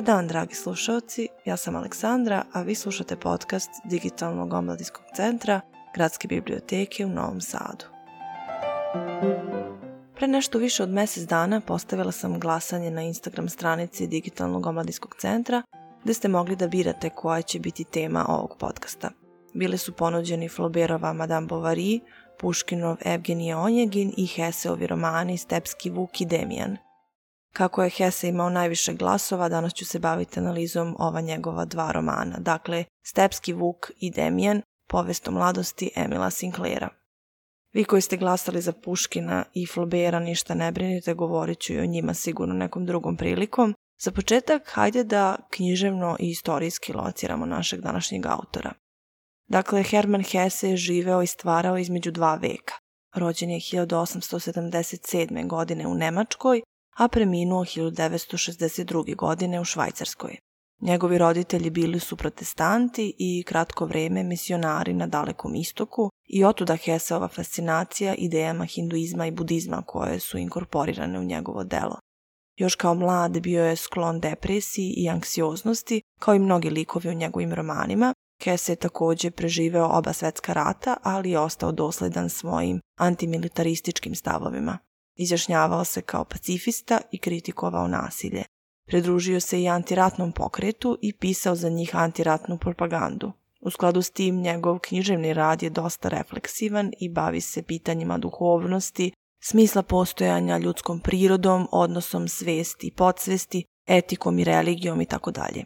Dobar dan, dragi slušalci. Ja sam Aleksandra, a vi slušate podcast Digitalnog omladinskog centra Gradske biblioteke u Novom Sadu. Pre nešto više od mesec dana postavila sam glasanje na Instagram stranici Digitalnog omladinskog centra gde ste mogli da birate koja će biti tema ovog podcasta. Bile su ponuđeni Floberova Madame Bovary, Puškinov Evgenije Onjegin i Heseovi romani Stepski Vuk i Demijan – Kako je Hesse imao najviše glasova, danas ću se baviti analizom ova njegova dva romana, dakle Stepski Vuk i Demijen, povest o mladosti Emila Sinclaira. Vi koji ste glasali za Puškina i Flobera ništa ne brinite, govorit ću i o njima sigurno nekom drugom prilikom. Za početak, hajde da književno i istorijski lociramo našeg današnjeg autora. Dakle, Herman Hesse je živeo i stvarao između dva veka. Rođen je 1877. godine u Nemačkoj, a preminuo 1962. godine u Švajcarskoj. Njegovi roditelji bili su protestanti i kratko vreme misionari na dalekom istoku i otuda Heseova fascinacija idejama hinduizma i budizma koje su inkorporirane u njegovo delo. Još kao mlad bio je sklon depresiji i anksioznosti, kao i mnogi likovi u njegovim romanima. Hesse je takođe preživeo oba svetska rata, ali je ostao dosledan svojim antimilitarističkim stavovima. Izjašnjavao se kao pacifista i kritikovao nasilje. Pridružio se i antiratnom pokretu i pisao za njih antiratnu propagandu. U skladu s tim njegov književni rad je dosta refleksivan i bavi se pitanjima duhovnosti, smisla postojanja ljudskom prirodom, odnosom svesti i podsvesti, etikom i religijom i tako dalje.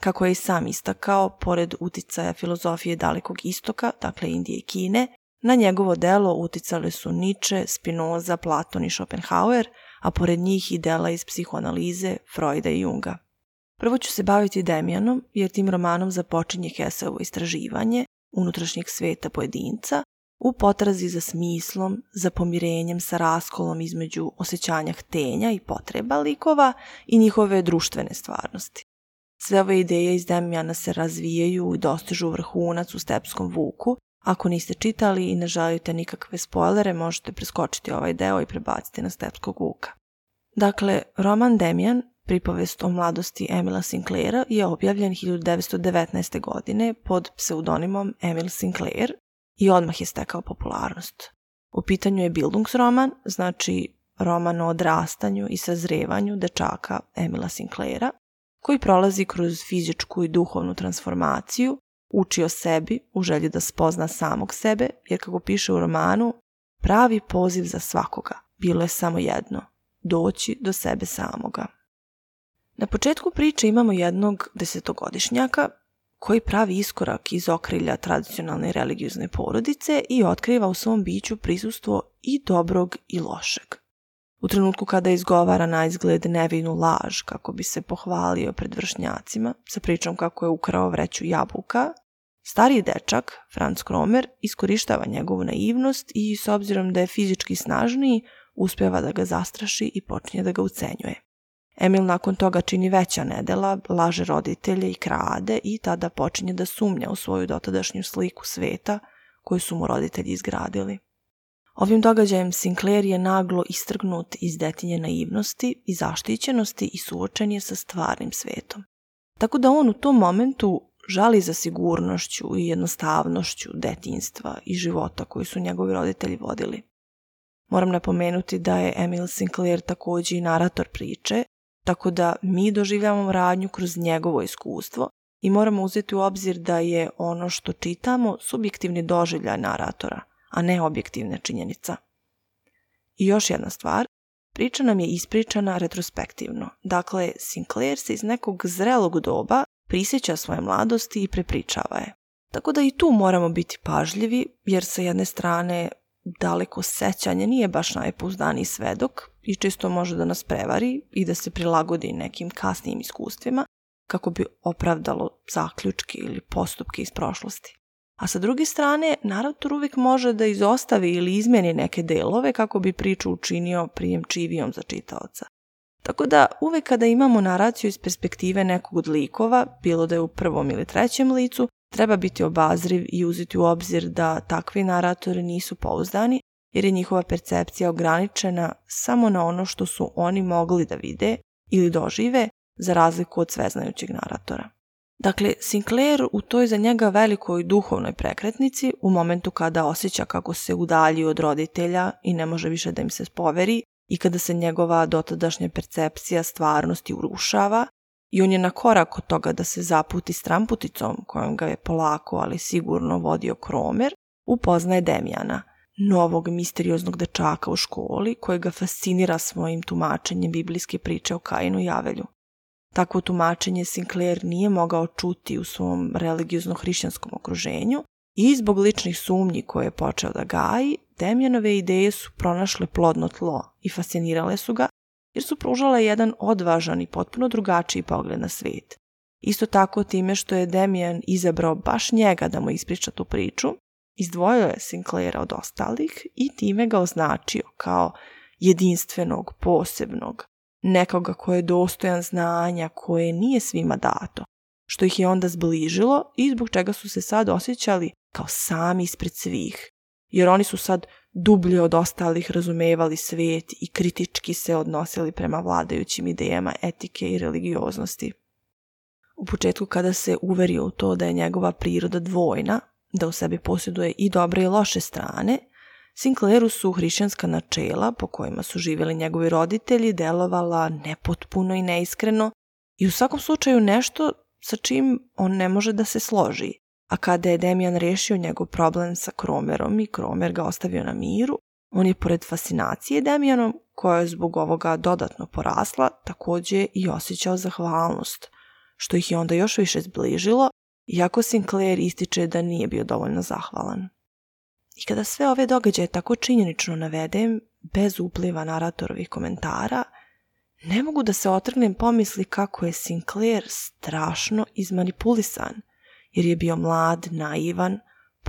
Kako je i sam istakao, pored uticaja filozofije dalekog istoka, dakle Indije i Kine, Na njegovo delo uticali su Nietzsche, Spinoza, Platon i Schopenhauer, a pored njih i dela iz psihoanalize, Freuda i Junga. Prvo ću se baviti Demijanom, jer tim romanom započinje Heseovo istraživanje unutrašnjeg sveta pojedinca u potrazi za smislom, za pomirenjem sa raskolom između osjećanja htenja i potreba likova i njihove društvene stvarnosti. Sve ove ideje iz Demijana se razvijaju i dostižu vrhunac u stepskom vuku, Ako niste čitali i ne želite nikakve spoilere, možete preskočiti ovaj deo i prebaciti na Stepskog vuka. Dakle, roman Demian, pripovest o mladosti Emila Sinclaira, je objavljen 1919. godine pod pseudonimom Emil Sinclair i odmah je stekao popularnost. U pitanju je Bildungsroman, znači roman o odrastanju i sazrevanju dečaka Emila Sinclaira, koji prolazi kroz fizičku i duhovnu transformaciju, uči o sebi u želji da spozna samog sebe, jer kako piše u romanu, pravi poziv za svakoga bilo je samo jedno, doći do sebe samoga. Na početku priče imamo jednog desetogodišnjaka koji pravi iskorak iz okrilja tradicionalne religiozne porodice i otkriva u svom biću prisustvo i dobrog i lošeg. U trenutku kada izgovara na izgled nevinu laž kako bi se pohvalio pred vršnjacima sa pričom kako je ukrao vreću jabuka, Stari dečak, Franz Kromer, iskorištava njegovu naivnost i s obzirom da je fizički snažniji, uspeva da ga zastraši i počinje da ga ucenjuje. Emil nakon toga čini veća nedela, laže roditelje i krade i tada počinje da sumnja u svoju dotadašnju sliku sveta koju su mu roditelji izgradili. Ovim događajem Sinclair je naglo istrgnut iz detinje naivnosti i zaštićenosti i suočen je sa stvarnim svetom. Tako da on u tom momentu žali za sigurnošću i jednostavnošću detinstva i života koji su njegovi roditelji vodili. Moram napomenuti da je Emil Sinclair takođe i narator priče, tako da mi doživljavamo radnju kroz njegovo iskustvo i moramo uzeti u obzir da je ono što čitamo subjektivni doživljaj naratora, a ne objektivna činjenica. I još jedna stvar, priča nam je ispričana retrospektivno. Dakle, Sinclair se iz nekog zrelog doba prisjeća svoje mladosti i prepričava je. Tako da i tu moramo biti pažljivi, jer sa jedne strane daleko sećanje nije baš najpouzdaniji svedok i često može da nas prevari i da se prilagodi nekim kasnijim iskustvima kako bi opravdalo zaključke ili postupke iz prošlosti. A sa druge strane, narator uvijek može da izostavi ili izmeni neke delove kako bi priču učinio prijemčivijom za čitaoca. Tako da uvek kada imamo naraciju iz perspektive nekog od likova, bilo da je u prvom ili trećem licu, treba biti obazriv i uzeti u obzir da takvi naratori nisu pouzdani, jer je njihova percepcija ograničena samo na ono što su oni mogli da vide ili dožive, za razliku od sveznajućeg naratora. Dakle, Sinclair u toj za njega velikoj duhovnoj prekretnici, u momentu kada osjeća kako se udalji od roditelja i ne može više da im se spoveri, i kada se njegova dotadašnja percepcija stvarnosti urušava i on je na korak od toga da se zaputi stramputicom kojom ga je polako ali sigurno vodio Kromer, upoznaje Demijana, novog misterioznog dečaka u školi koji ga fascinira svojim tumačenjem biblijske priče o Kainu i Javelju. Takvo tumačenje Sinclair nije mogao čuti u svom religiozno-hrišćanskom okruženju I zbog ličnih sumnji koje je počeo da gaji, Demjanove ideje su pronašle plodno tlo i fascinirale su ga, jer su pružale jedan odvažan i potpuno drugačiji pogled na svet. Isto tako time što je Demjan izabrao baš njega da mu ispriča tu priču, izdvojio je Sinclaira od ostalih i time ga označio kao jedinstvenog, posebnog, nekoga ko je dostojan znanja koje nije svima dato, što ih je onda zbližilo i zbog čega su se sad osjećali kao sami ispred svih, jer oni su sad dublje od ostalih razumevali svet i kritički se odnosili prema vladajućim idejama etike i religioznosti. U početku kada se uverio u to da je njegova priroda dvojna, da u sebi posjeduje i dobre i loše strane, Sinclairu su hrišćanska načela po kojima su živjeli njegovi roditelji delovala nepotpuno i neiskreno i u svakom slučaju nešto sa čim on ne može da se složi a kada je Demian rešio njegov problem sa Kromerom i Kromer ga ostavio na miru, on je pored fascinacije Demijanom, koja je zbog ovoga dodatno porasla, takođe i osjećao zahvalnost, što ih je onda još više zbližilo, iako Sinclair ističe da nije bio dovoljno zahvalan. I kada sve ove događaje tako činjenično navedem, bez upliva naratorovih komentara, ne mogu da se otrgnem pomisli kako je Sinclair strašno izmanipulisan – jer je bio mlad, naivan,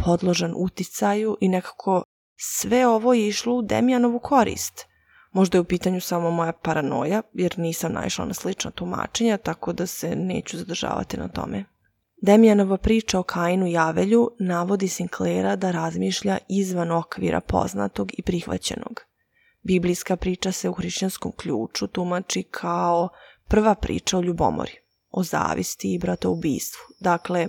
podložan uticaju i nekako sve ovo je išlo u Demjanovu korist. Možda je u pitanju samo moja paranoja, jer nisam naišla na slična tumačenja, tako da se neću zadržavati na tome. Demjanova priča o Kainu Javelju navodi Sinclaira da razmišlja izvan okvira poznatog i prihvaćenog. Biblijska priča se u hrišćanskom ključu tumači kao prva priča o ljubomori, o zavisti i bratoubistvu. Dakle,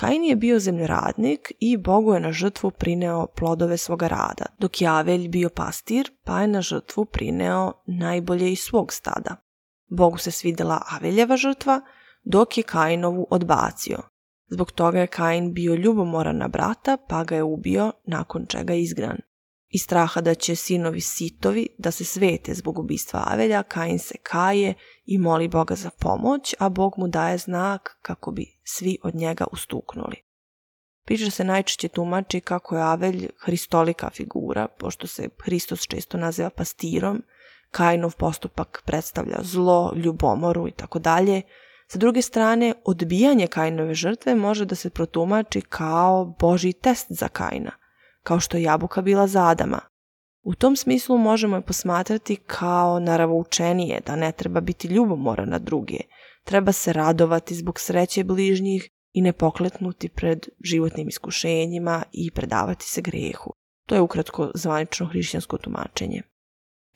Kain je bio zemljoradnik i Bogu je na žrtvu prineo plodove svoga rada, dok je Avelj bio pastir pa je na žrtvu prineo najbolje iz svog stada. Bogu se svidela Aveljeva žrtva, dok je Kainovu odbacio. Zbog toga je Kain bio ljubomoran na brata, pa ga je ubio, nakon čega je izgran. I straha da će sinovi sitovi da se svete zbog ubistva Avelja, Kain se kaje i moli Boga za pomoć, a Bog mu daje znak kako bi svi od njega ustuknuli. Priča se najčešće tumači kako je Avelj hristolika figura, pošto se Hristos često naziva pastirom, Kainov postupak predstavlja zlo, ljubomoru i tako dalje. Sa druge strane, odbijanje Kainove žrtve može da se protumači kao Boži test za Kaina, kao što je jabuka bila za Adama. U tom smislu možemo je posmatrati kao naravučenije, da ne treba biti ljubomora na druge, treba se radovati zbog sreće bližnjih i ne pokletnuti pred životnim iskušenjima i predavati se grehu. To je ukratko zvanično hrišćansko tumačenje.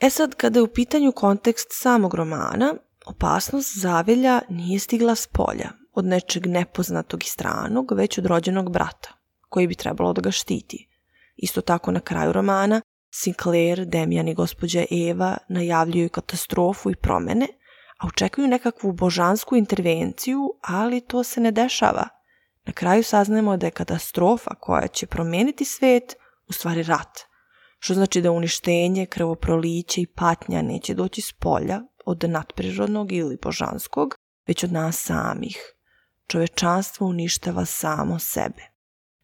E sad, kada je u pitanju kontekst samog romana, opasnost zavelja nije stigla s polja, od nečeg nepoznatog i stranog, već od rođenog brata, koji bi trebalo da ga štiti. Isto tako na kraju romana, Sinclair, Demjan i gospođa Eva najavljuju katastrofu i promene, a očekuju nekakvu božansku intervenciju, ali to se ne dešava. Na kraju saznajemo da je katastrofa koja će promeniti svet u stvari rat, što znači da uništenje, krvoproliće i patnja neće doći s polja od nadprirodnog ili božanskog, već od nas samih. Čovečanstvo uništava samo sebe.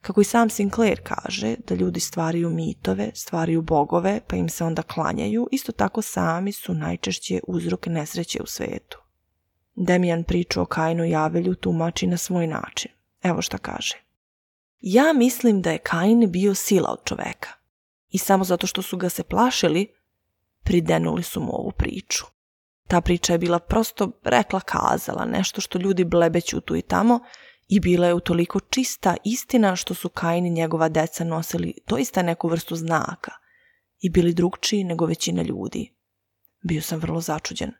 Kako i sam Sinclair kaže, da ljudi stvaraju mitove, stvaraju bogove, pa im se onda klanjaju, isto tako sami su najčešće uzrok nesreće u svetu. Demijan priču o Kainu i Avelju tumači na svoj način. Evo šta kaže. Ja mislim da je Kain bio sila od čoveka. I samo zato što su ga se plašili, pridenuli su mu ovu priču. Ta priča je bila prosto rekla kazala, nešto što ljudi blebeću tu i tamo, i bila je utoliko čista istina što su Kain i njegova deca nosili doista neku vrstu znaka i bili drugčiji nego većina ljudi. Bio sam vrlo začuđen.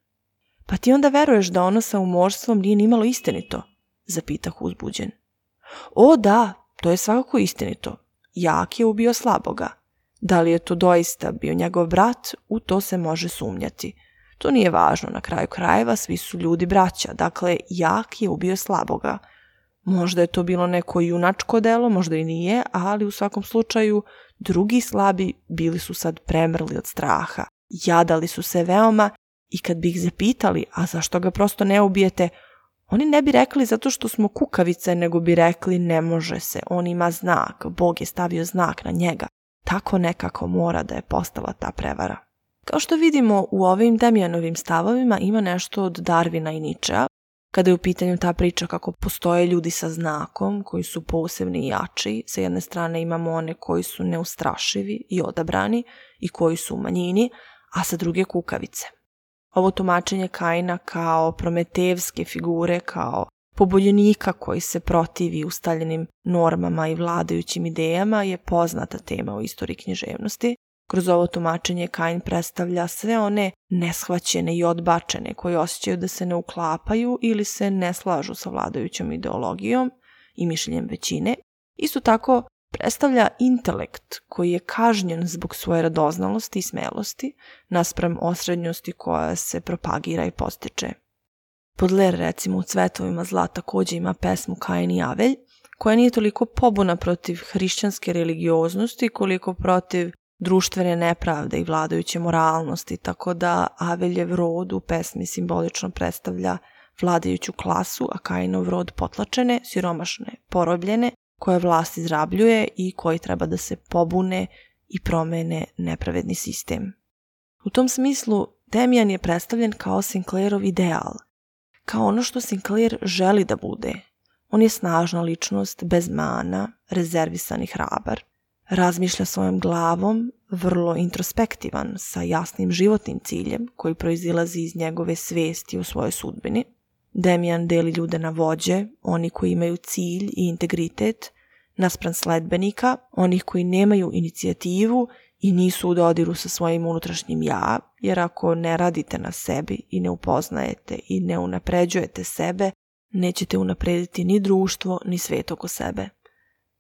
Pa ti onda veruješ da ono sa umorstvom nije nimalo istinito? Zapitah uzbuđen. O da, to je svakako istinito. Jak je ubio slaboga. Da li je to doista bio njegov brat, u to se može sumnjati. To nije važno, na kraju krajeva svi su ljudi braća, dakle jak je ubio slaboga – Možda je to bilo neko junačko delo, možda i nije, ali u svakom slučaju drugi slabi bili su sad premrli od straha. Jadali su se veoma i kad bi ih zapitali, a zašto ga prosto ne ubijete, oni ne bi rekli zato što smo kukavice, nego bi rekli ne može se, on ima znak, Bog je stavio znak na njega. Tako nekako mora da je postala ta prevara. Kao što vidimo, u ovim Demjanovim stavovima ima nešto od Darvina i Ničea, kada je u pitanju ta priča kako postoje ljudi sa znakom koji su posebni i jači. Sa jedne strane imamo one koji su neustrašivi i odabrani i koji su u manjini, a sa druge kukavice. Ovo tumačenje Kaina kao prometevske figure, kao pobunjenika koji se protivi ustaljenim normama i vladajućim idejama je poznata tema u istoriji književnosti, Kroz ovo tumačenje Kain predstavlja sve one neshvaćene i odbačene koji osjećaju da se ne uklapaju ili se ne slažu sa vladajućom ideologijom i mišljenjem većine. Isto tako predstavlja intelekt koji je kažnjen zbog svoje radoznalosti i smelosti naspram osrednjosti koja se propagira i postiče. Podler recimo u Cvetovima zla takođe ima pesmu Kain i Avelj koja nije toliko pobuna protiv hrišćanske religioznosti koliko protiv društvene nepravde i vladajuće moralnosti, tako da Aveljev rod u pesmi simbolično predstavlja vladajuću klasu, a Kainov rod potlačene, siromašne, porobljene, koje vlast izrabljuje i koji treba da se pobune i promene nepravedni sistem. U tom smislu, Demijan je predstavljen kao Sinclairov ideal, kao ono što Sinclair želi da bude. On je snažna ličnost, bez mana, rezervisani hrabar, razmišlja svojom glavom, vrlo introspektivan, sa jasnim životnim ciljem koji proizilazi iz njegove svesti u svojoj sudbini. Demijan deli ljude na vođe, oni koji imaju cilj i integritet, naspram sledbenika, onih koji nemaju inicijativu i nisu u dodiru sa svojim unutrašnjim ja, jer ako ne radite na sebi i ne upoznajete i ne unapređujete sebe, nećete unaprediti ni društvo, ni svet oko sebe.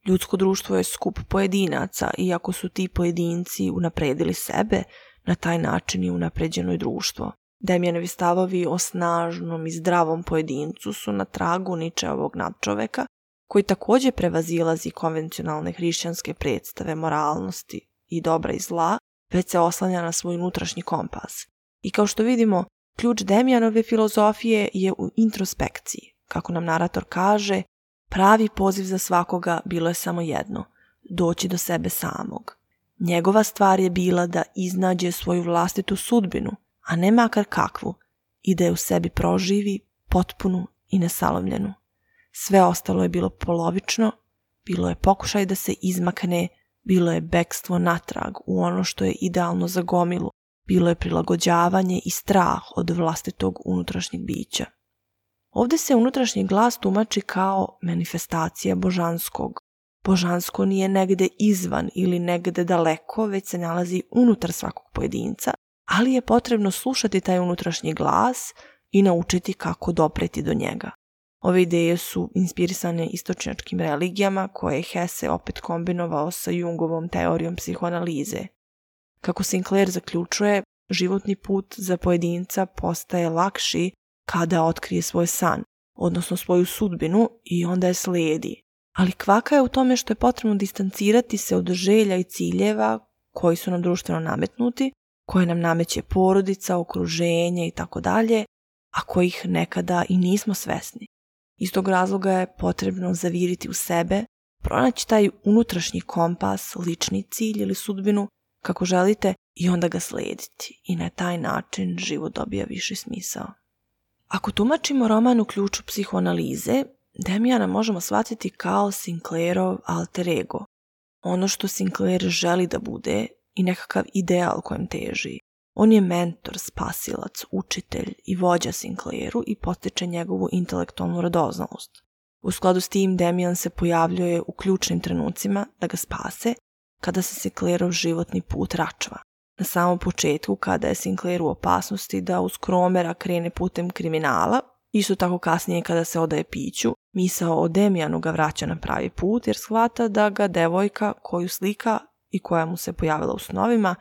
Ljudsko društvo je skup pojedinaca i ako su ti pojedinci unapredili sebe, na taj način je unapređeno i društvo. Demjanovi stavovi o snažnom i zdravom pojedincu su na tragu Ničeovog nadčoveka, koji takođe prevazilazi konvencionalne hrišćanske predstave moralnosti i dobra i zla, već se oslanja na svoj unutrašnji kompas. I kao što vidimo, ključ Demjanove filozofije je u introspekciji. Kako nam narator kaže, Pravi poziv za svakoga bilo je samo jedno – doći do sebe samog. Njegova stvar je bila da iznađe svoju vlastitu sudbinu, a ne makar kakvu, i da je u sebi proživi, potpunu i nesalomljenu. Sve ostalo je bilo polovično, bilo je pokušaj da se izmakne, bilo je bekstvo natrag u ono što je idealno za gomilu, bilo je prilagođavanje i strah od vlastitog unutrašnjeg bića. Ovde se unutrašnji glas tumači kao manifestacija božanskog. Božansko nije negde izvan ili negde daleko, već se nalazi unutar svakog pojedinca, ali je potrebno slušati taj unutrašnji glas i naučiti kako dopreti do njega. Ove ideje su inspirisane istočnjačkim religijama koje je Hesse opet kombinovao sa Jungovom teorijom psihoanalize. Kako Sinclair zaključuje, životni put za pojedinca postaje lakši kada otkrije svoj san, odnosno svoju sudbinu i onda je slijedi. Ali kvaka je u tome što je potrebno distancirati se od želja i ciljeva koji su nam društveno nametnuti, koje nam nameće porodica, okruženje i tako dalje, a kojih nekada i nismo svesni. Iz tog razloga je potrebno zaviriti u sebe, pronaći taj unutrašnji kompas, lični cilj ili sudbinu kako želite i onda ga slediti i na taj način život dobija viši smisao. Ako tumačimo roman u ključu psihoanalize, Demijana možemo shvatiti kao Sinclairov alter ego, ono što Sinclair želi da bude i nekakav ideal kojem teži. On je mentor, spasilac, učitelj i vođa Sinclairu i postiče njegovu intelektualnu radoznalost. U skladu s tim Demijan se pojavljuje u ključnim trenucima da ga spase kada se Sinclairov životni put račva na samom početku kada je Sinclair u opasnosti da uz Kromera krene putem kriminala, isto tako kasnije kada se odaje piću, misao o Demijanu ga vraća na pravi put jer shvata da ga devojka koju slika i koja mu se pojavila u snovima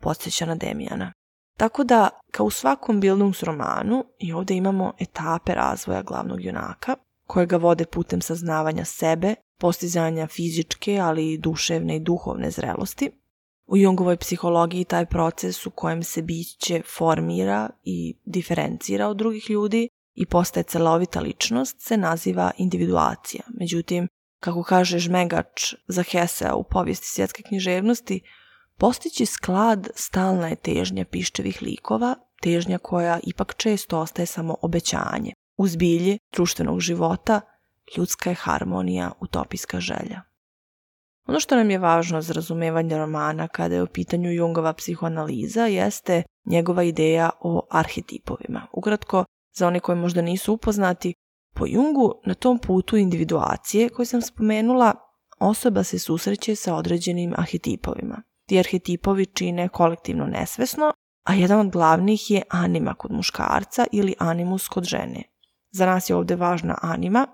podsjeća na Demijana. Tako da, kao u svakom Bildungs romanu, i ovde imamo etape razvoja glavnog junaka, koje ga vode putem saznavanja sebe, postizanja fizičke, ali i duševne i duhovne zrelosti, U Jungovoj psihologiji taj proces u kojem se biće formira i diferencira od drugih ljudi i postaje celovita ličnost se naziva individuacija. Međutim, kako kaže žmegač za Hesea u povijesti svjetske književnosti, postići sklad stalna je težnja piščevih likova, težnja koja ipak često ostaje samo obećanje. Uz bilje društvenog života ljudska je harmonija utopijska želja. Ono što nam je važno za razumevanje romana kada je u pitanju Jungova psihoanaliza jeste njegova ideja o arhetipovima. Ukratko, za one koji možda nisu upoznati, po Jungu na tom putu individuacije koji sam spomenula, osoba se susreće sa određenim arhetipovima. Ti arhetipovi čine kolektivno nesvesno, a jedan od glavnih je anima kod muškarca ili animus kod žene. Za nas je ovde važna anima,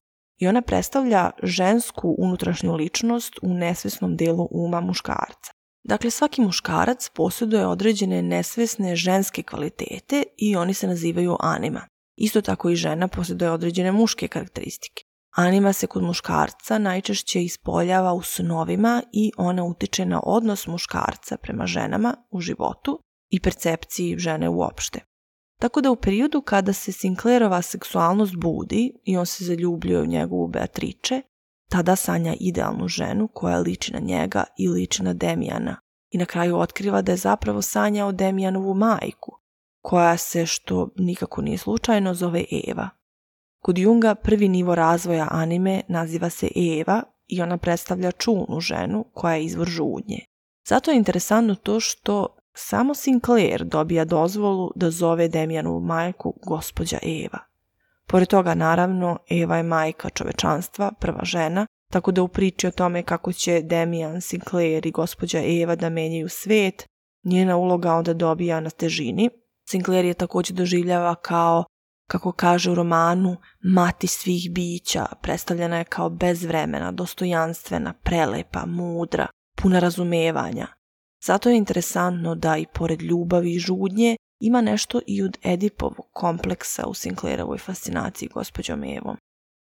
i ona predstavlja žensku unutrašnju ličnost u nesvesnom delu uma muškarca. Dakle, svaki muškarac posjeduje određene nesvesne ženske kvalitete i oni se nazivaju anima. Isto tako i žena posjeduje određene muške karakteristike. Anima se kod muškarca najčešće ispoljava u snovima i ona utiče na odnos muškarca prema ženama u životu i percepciji žene uopšte. Tako da u periodu kada se Sinclairova seksualnost budi i on se zaljubljuje u njegovu Beatriče, tada sanja idealnu ženu koja liči na njega i liči na Demijana i na kraju otkriva da je zapravo sanjao Demijanovu majku, koja se, što nikako nije slučajno, zove Eva. Kod Junga prvi nivo razvoja anime naziva se Eva i ona predstavlja čunu ženu koja je izvor žudnje. Zato je interesantno to što Samo Sinclair dobija dozvolu da zove Demjanovu majku gospođa Eva. Pored toga, naravno, Eva je majka čovečanstva, prva žena, tako da u priči o tome kako će Demian, Sinclair i gospođa Eva da menjaju svet, njena uloga onda dobija na težini. Sinclair je također doživljava kao, kako kaže u romanu, mati svih bića, predstavljena je kao bezvremena, dostojanstvena, prelepa, mudra, puna razumevanja, Zato je interesantno da i pored ljubavi i žudnje ima nešto i od Edipovog kompleksa u Sinclairovoj fascinaciji gospođom Evom.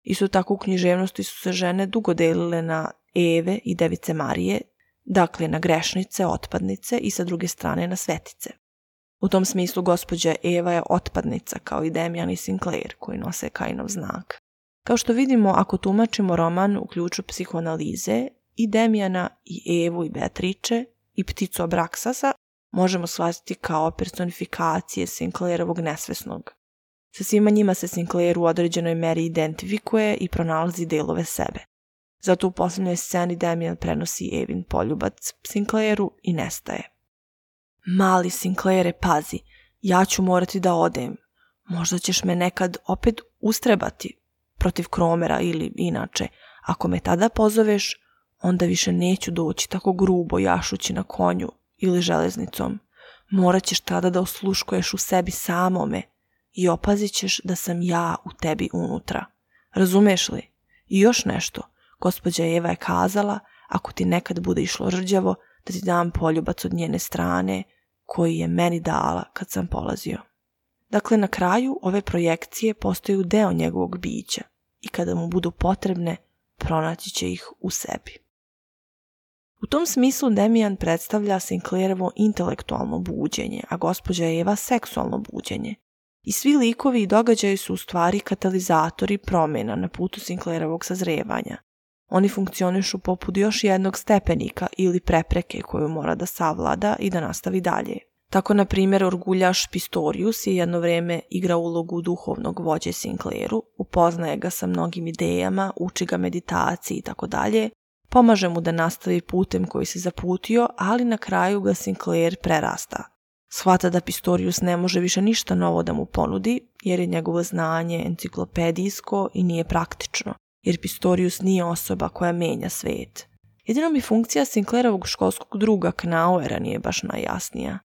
Isto tako u književnosti su se žene dugo delile na Eve i Device Marije, dakle na grešnice, otpadnice i sa druge strane na svetice. U tom smislu gospođa Eva je otpadnica kao i Demjan i Sinclair koji nose Kainov znak. Kao što vidimo, ako tumačimo roman u ključu psihoanalize, i Demjana, i Evu, i Beatrice, i pticu Abraksasa možemo shvatiti kao personifikacije Sinclairovog nesvesnog. Sa svima njima se Sinclair u određenoj meri identifikuje i pronalazi delove sebe. Zato u poslednjoj sceni Damian prenosi Evin poljubac Sinclairu i nestaje. Mali Sinclaire, pazi, ja ću morati da odem. Možda ćeš me nekad opet ustrebati protiv Kromera ili inače. Ako me tada pozoveš, onda više neću doći tako grubo jašući na konju ili železnicom. Morat ćeš tada da osluškuješ u sebi samome i opazit ćeš da sam ja u tebi unutra. Razumeš li? I još nešto, gospođa Eva je kazala, ako ti nekad bude išlo rđavo, da ti dam poljubac od njene strane, koji je meni dala kad sam polazio. Dakle, na kraju ove projekcije postaju deo njegovog bića i kada mu budu potrebne, pronaći će ih u sebi. U tom smislu Demijan predstavlja Sinclairovo intelektualno buđenje, a gospođa Eva seksualno buđenje. I svi likovi i događaji su u stvari katalizatori promjena na putu Sinclairovog sazrevanja. Oni funkcionišu poput još jednog stepenika ili prepreke koju mora da savlada i da nastavi dalje. Tako, na primjer, orguljaš Pistorius je jedno vrijeme igra ulogu duhovnog vođe Sinclairu, upoznaje ga sa mnogim idejama, uči ga meditaciji i tako dalje, pomaže mu da nastavi putem koji se zaputio, ali na kraju ga Sinclair prerasta. Shvata da Pistorius ne može više ništa novo da mu ponudi, jer je njegovo znanje enciklopedijsko i nije praktično, jer Pistorius nije osoba koja menja svet. Jedino mi funkcija Sinclairovog školskog druga Knauera nije baš najjasnija.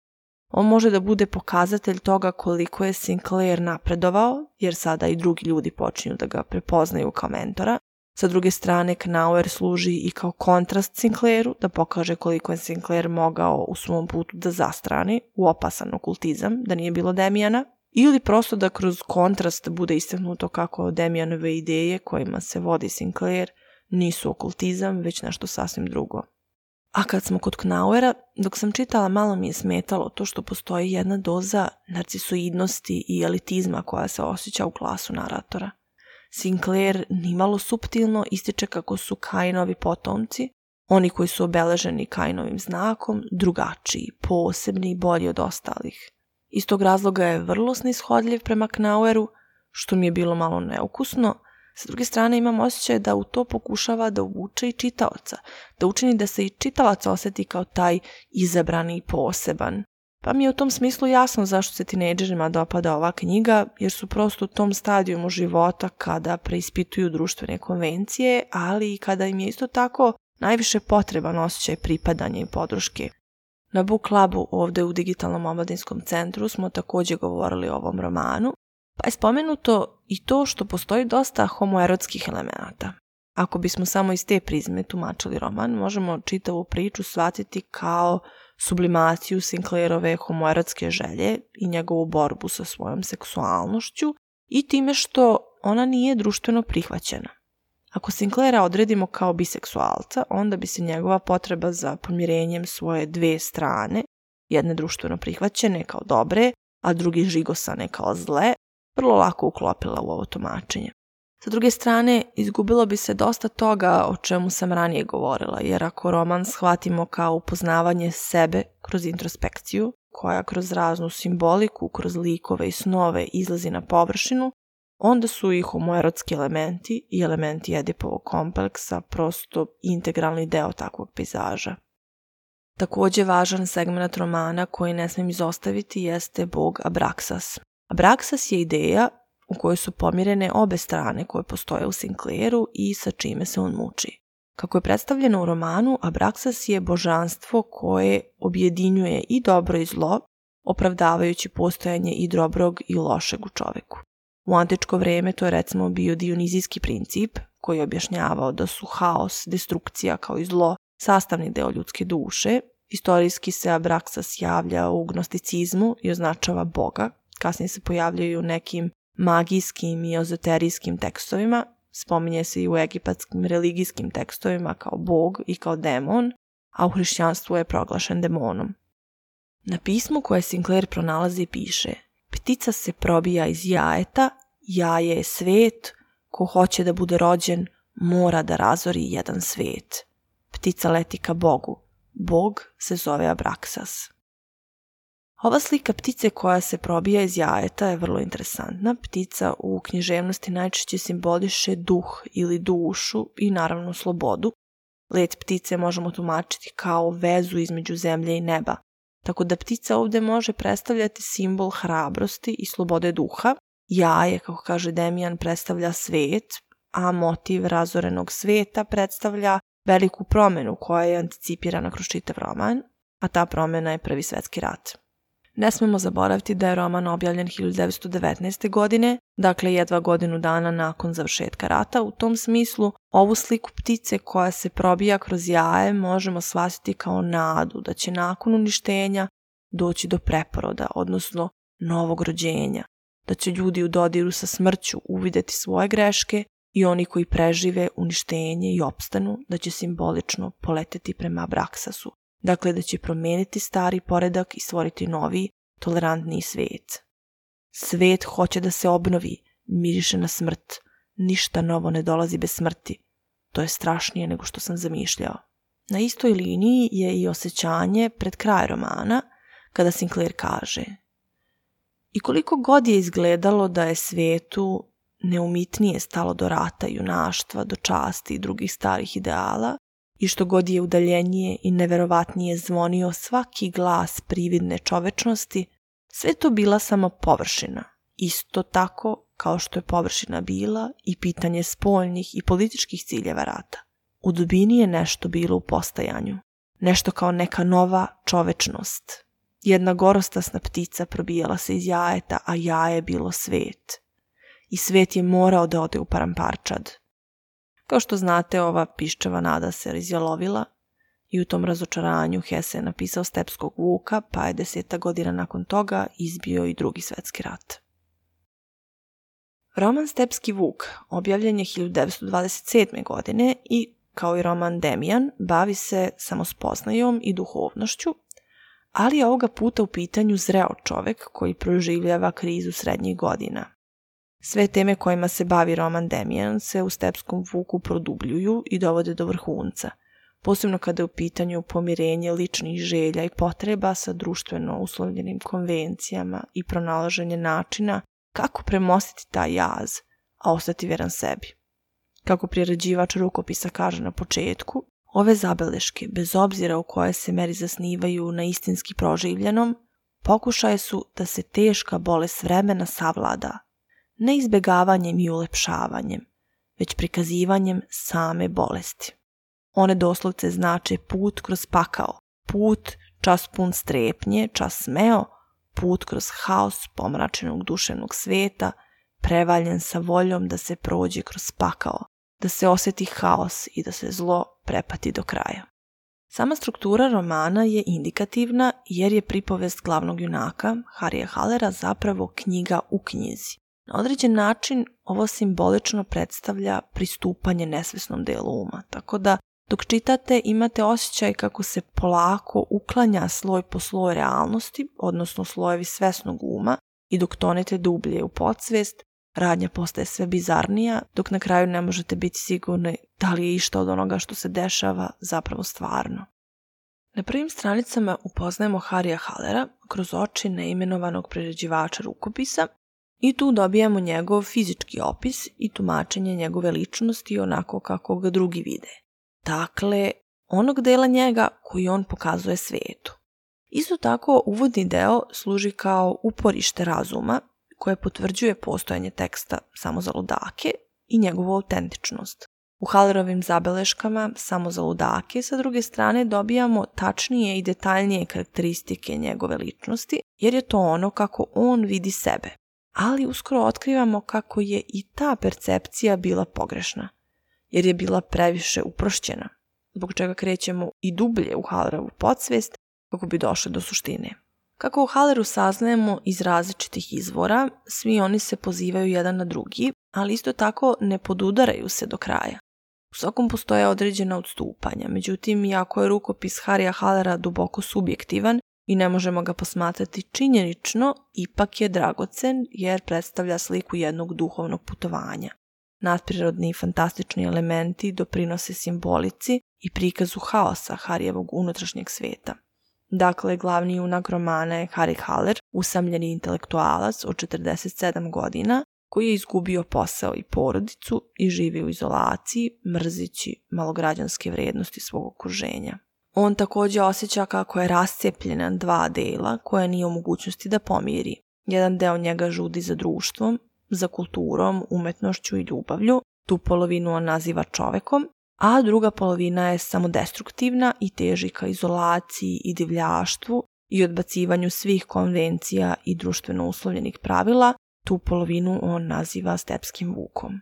On može da bude pokazatelj toga koliko je Sinclair napredovao, jer sada i drugi ljudi počinju da ga prepoznaju kao mentora, Sa druge strane, Knauer služi i kao kontrast Sinclairu da pokaže koliko je Sinclair mogao u svom putu da zastrani u opasan okultizam, da nije bilo Demijana, ili prosto da kroz kontrast bude istaknuto kako Demijanove ideje kojima se vodi Sinclair nisu okultizam, već nešto sasvim drugo. A kad smo kod Knauera, dok sam čitala malo mi je smetalo to što postoji jedna doza narcisoidnosti i elitizma koja se osjeća u glasu naratora – Sinclair nimalo suptilno ističe kako su Kainovi potomci, oni koji su obeleženi Kainovim znakom, drugačiji, posebni i bolji od ostalih. Iz tog razloga je vrlo snishodljiv prema Knaueru, što mi je bilo malo neukusno, Sa druge strane imam osjećaj da u to pokušava da uvuče i čitaoca, da učini da se i čitalac oseti kao taj izabrani i poseban. Pa mi je u tom smislu jasno zašto se tinejdžerima dopada ova knjiga, jer su prosto u tom stadijumu života kada preispituju društvene konvencije, ali i kada im je isto tako najviše potreban osjećaj pripadanja i podrške. Na Book Clubu ovde u Digitalnom omladinskom centru smo takođe govorili o ovom romanu, pa je spomenuto i to što postoji dosta homoerotskih elemenata. Ako bismo samo iz te prizme tumačili roman, možemo čitavu priču shvatiti kao sublimaciju Sinclairove homoerotske želje i njegovu borbu sa svojom seksualnošću i time što ona nije društveno prihvaćena. Ako Sinclaira odredimo kao biseksualca, onda bi se njegova potreba za pomirenjem svoje dve strane, jedne društveno prihvaćene kao dobre, a drugi žigosane kao zle, vrlo lako uklopila u ovo tumačenje. Sa druge strane, izgubilo bi se dosta toga o čemu sam ranije govorila, jer ako roman shvatimo kao upoznavanje sebe kroz introspekciju, koja kroz raznu simboliku, kroz likove i snove izlazi na površinu, onda su i homoerotski elementi i elementi Edipovog kompleksa prosto integralni deo takvog pejzaža. Takođe važan segment romana koji ne smem izostaviti jeste bog Abraksas. Abraksas je ideja u kojoj su pomirene obe strane koje postoje u Sinclairu i sa čime se on muči. Kako je predstavljeno u romanu, Abraxas je božanstvo koje objedinjuje i dobro i zlo, opravdavajući postojanje i dobrog i lošeg u čoveku. U antičko vreme to je recimo bio dionizijski princip koji je objašnjavao da su haos, destrukcija kao i zlo sastavni deo ljudske duše. Istorijski se Abraxas javlja u gnosticizmu i označava Boga. Kasnije se pojavljaju u nekim magijskim i ezoterijskim tekstovima, spominje se i u egipatskim religijskim tekstovima kao bog i kao demon, a u hrišćanstvu je proglašen demonom. Na pismu koje Sinclair pronalazi piše Ptica se probija iz jajeta, jaje je svet, ko hoće da bude rođen mora da razori jedan svet. Ptica leti ka Bogu, Bog se zove Abraksas. Ova slika ptice koja se probija iz jajeta je vrlo interesantna. Ptica u književnosti najčešće simboliše duh ili dušu i naravno slobodu. Let ptice možemo tumačiti kao vezu između zemlje i neba, tako da ptica ovde može predstavljati simbol hrabrosti i slobode duha. Jaje, kako kaže Demijan, predstavlja svet, a motiv razorenog sveta predstavlja veliku promenu koja je anticipirana kroz čitav roman, a ta promena je Prvi svetski rat. Ne smemo zaboraviti da je roman objavljen 1919. godine, dakle jedva godinu dana nakon završetka rata. U tom smislu, ovu sliku ptice koja se probija kroz jaje možemo shvatiti kao nadu da će nakon uništenja doći do preporoda, odnosno novog rođenja, da će ljudi u dodiru sa smrću uvideti svoje greške i oni koji prežive uništenje i opstanu da će simbolično poleteti prema Braksasu, dakle da će promeniti stari poredak i stvoriti novi, tolerantni svet. Svet hoće da se obnovi, miriše na smrt, ništa novo ne dolazi bez smrti. To je strašnije nego što sam zamišljao. Na istoj liniji je i osjećanje pred kraj romana, kada Sinclair kaže I koliko god je izgledalo da je svetu neumitnije stalo do rata, junaštva, do časti i drugih starih ideala, i što god je udaljenije i neverovatnije zvonio svaki glas prividne čovečnosti, sve to bila samo površina. Isto tako kao što je površina bila i pitanje spoljnih i političkih ciljeva rata. U dubini je nešto bilo u postajanju, nešto kao neka nova čovečnost. Jedna gorostasna ptica probijala se iz jajeta, a jaje bilo svet. I svet je morao da ode u paramparčad. Kao što znate, ova piščeva nada se razjalovila i u tom razočaranju Hesse je napisao Stepskog vuka, pa je deseta godina nakon toga izbio i drugi svetski rat. Roman Stepski vuk objavljen je 1927. godine i kao i roman Demijan, bavi se samospoznajom i duhovnošću, ali je ovoga puta u pitanju zreo čovek koji proživljava krizu srednjih godina. Sve teme kojima se bavi roman Demijan se u Stepskom vuku produbljuju i dovode do vrhunca, posebno kada je u pitanju pomirenje ličnih želja i potreba sa društveno uslovljenim konvencijama i pronalaženje načina kako premostiti taj jaz, a ostati veran sebi. Kako priređivač rukopisa kaže na početku, ove zabeleške, bez obzira u koje se meri zasnivaju na istinski proživljenom, pokušaje su da se teška bolest vremena savlada ne izbegavanjem i ulepšavanjem, već prikazivanjem same bolesti. One doslovce znače put kroz pakao, put čas pun strepnje, čas smeo, put kroz haos pomračenog duševnog sveta, prevaljen sa voljom da se prođe kroz pakao, da se osjeti haos i da se zlo prepati do kraja. Sama struktura romana je indikativna jer je pripovest glavnog junaka Harija Halera zapravo knjiga u knjizi. Na određen način ovo simbolično predstavlja pristupanje nesvesnom delu uma, tako da dok čitate imate osjećaj kako se polako uklanja sloj po sloj realnosti, odnosno slojevi svesnog uma i dok tonete dublje u podsvest, radnja postaje sve bizarnija, dok na kraju ne možete biti sigurni da li je išta od onoga što se dešava zapravo stvarno. Na prvim stranicama upoznajemo Harija Halera kroz oči neimenovanog priređivača rukopisa I tu dobijamo njegov fizički opis i tumačenje njegove ličnosti onako kako ga drugi vide. Dakle, onog dela njega koji on pokazuje svetu. Isto tako, uvodni deo služi kao uporište razuma koje potvrđuje postojanje teksta samo za ludake i njegovu autentičnost. U Halerovim zabeleškama samo za ludake sa druge strane dobijamo tačnije i detaljnije karakteristike njegove ličnosti jer je to ono kako on vidi sebe ali uskoro otkrivamo kako je i ta percepcija bila pogrešna, jer je bila previše uprošćena, zbog čega krećemo i dublje u Halerovu podsvest kako bi došli do suštine. Kako o Haleru saznajemo iz različitih izvora, svi oni se pozivaju jedan na drugi, ali isto tako ne podudaraju se do kraja. U svakom postoje određena odstupanja, međutim, iako je rukopis Harija Halera duboko subjektivan, i ne možemo ga posmatrati činjenično, ipak je dragocen jer predstavlja sliku jednog duhovnog putovanja. Nadprirodni i fantastični elementi doprinose simbolici i prikazu haosa Harijevog unutrašnjeg sveta. Dakle, glavni junak romana je Harry Haller, usamljeni intelektualac od 47 godina, koji je izgubio posao i porodicu i živi u izolaciji, mrzići malograđanske vrednosti svog okruženja. On takođe osjeća kako je rascijepljena na dva dela koje nije u mogućnosti da pomiri. Jedan deo njega žudi za društvom, za kulturom, umetnošću i ljubavlju, tu polovinu on naziva čovekom, a druga polovina je samodestruktivna i teži ka izolaciji i divljaštvu i odbacivanju svih konvencija i društveno uslovljenih pravila, tu polovinu on naziva stepskim vukom.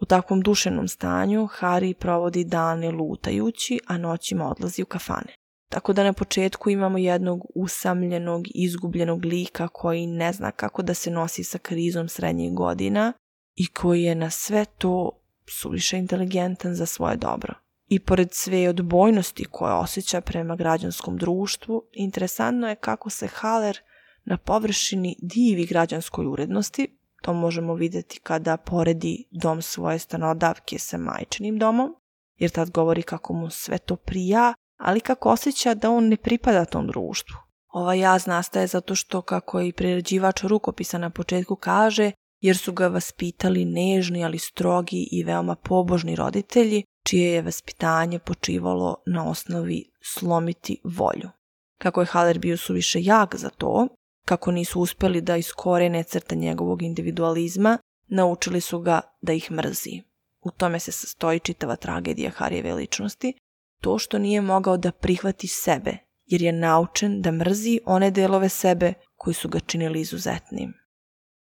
U takvom duševnom stanju Hari provodi dane lutajući, a noćima odlazi u kafane. Tako da na početku imamo jednog usamljenog, izgubljenog lika koji ne zna kako da se nosi sa krizom srednjih godina i koji je na sve to suviše inteligentan za svoje dobro. I pored sve odbojnosti koje osjeća prema građanskom društvu, interesantno je kako se Haller na površini divi građanskoj urednosti, To možemo videti kada poredi dom svoje stanodavke sa majčinim domom, jer tad govori kako mu sve to prija, ali kako osjeća da on ne pripada tom društvu. Ova jaz nastaje zato što, kako i priređivač rukopisa na početku kaže, jer su ga vaspitali nežni, ali strogi i veoma pobožni roditelji, čije je vaspitanje počivalo na osnovi slomiti volju. Kako je Haler bio suviše jak za to, Kako nisu uspeli da iskorene crte njegovog individualizma, naučili su ga da ih mrzi. U tome se sastoji čitava tragedija Harijeve ličnosti, to što nije mogao da prihvati sebe, jer je naučen da mrzi one delove sebe koji su ga činili izuzetnim.